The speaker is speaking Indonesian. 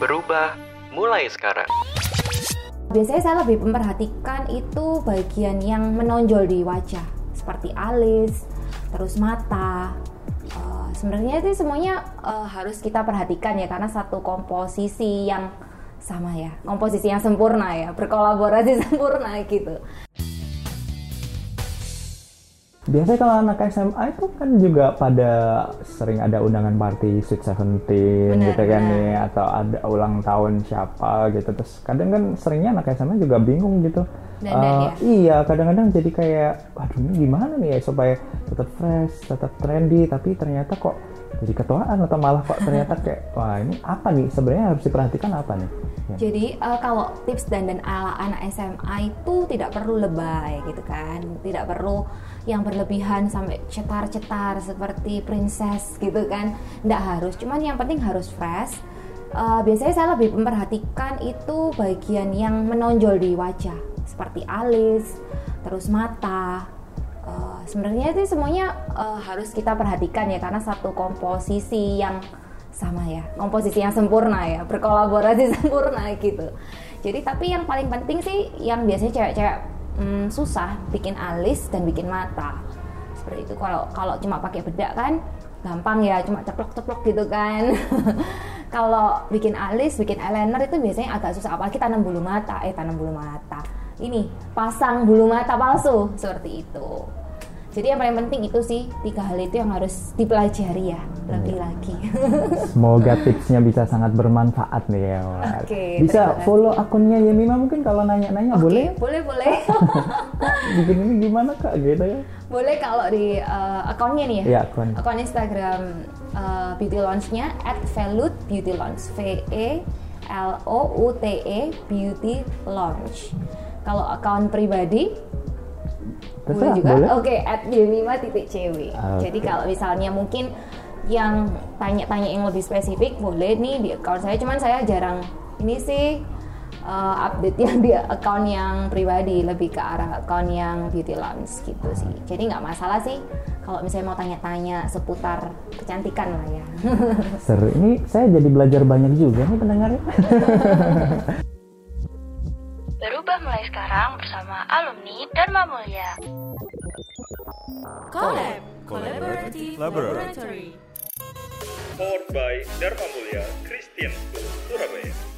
Berubah mulai sekarang. Biasanya saya lebih memperhatikan itu bagian yang menonjol di wajah, seperti alis, terus mata. Uh, Sebenarnya itu semuanya uh, harus kita perhatikan ya karena satu komposisi yang sama ya, komposisi yang sempurna ya, berkolaborasi sempurna gitu. Biasanya kalau anak SMA itu kan juga pada sering ada undangan party Sweet Seventeen gitu kan benar. nih atau ada ulang tahun siapa gitu terus kadang kan seringnya anak SMA juga bingung gitu. Dandan Eh, ya? Iya kadang-kadang jadi kayak waduh ini gimana nih ya supaya tetap fresh, tetap trendy tapi ternyata kok jadi ketuaan atau malah kok ternyata kayak wah ini apa nih sebenarnya harus diperhatikan apa nih? Ya. Jadi eh, kalau tips dandan ala anak SMA itu tidak perlu lebay gitu kan, tidak perlu yang berlebihan sampai cetar-cetar seperti princess gitu kan, tidak harus. Cuman yang penting harus fresh. Eh, biasanya saya lebih memperhatikan itu bagian yang menonjol di wajah, seperti alis, terus mata. Sebenarnya itu semuanya eh, harus kita perhatikan ya karena satu komposisi yang sama ya komposisi yang sempurna ya berkolaborasi sempurna gitu. Jadi tapi yang paling penting sih yang biasanya cewek-cewek hmm, susah bikin alis dan bikin mata. Seperti itu kalau kalau cuma pakai bedak kan gampang ya cuma ceplok-ceplok gitu kan. Kalau bikin alis bikin eyeliner itu biasanya agak susah apalagi tanam bulu mata eh tanam bulu mata. Ini pasang bulu mata palsu seperti itu jadi yang paling penting itu sih tiga hal itu yang harus dipelajari ya lebih lagi. Semoga tipsnya bisa sangat bermanfaat nih ya. Oke, bisa follow akunnya Yemima mungkin kalau nanya-nanya boleh boleh boleh bikin ini gimana kak gitu ya? boleh kalau di uh, akunnya nih ya. Iya, akun. Akun Instagram uh, Beauty Launch-nya @velut Beauty Launch V E L O U T E Beauty Launch. Kalau akun pribadi Terserah, boleh juga. boleh. Oke, at Yemima titik cw. Oke. Jadi kalau misalnya mungkin yang tanya-tanya yang lebih spesifik boleh nih di account saya. Cuman saya jarang ini sih uh, update yang di account yang pribadi lebih ke arah account yang beauty lounge gitu sih. Jadi nggak masalah sih kalau misalnya mau tanya-tanya seputar kecantikan lah ya. Seru. Ini saya jadi belajar banyak juga nih pendengarnya. Mulai sekarang bersama alumni Dharma Mulia. Collab Collaborative Laboratory Powered by Dharma Mulia Christian School, Surabaya.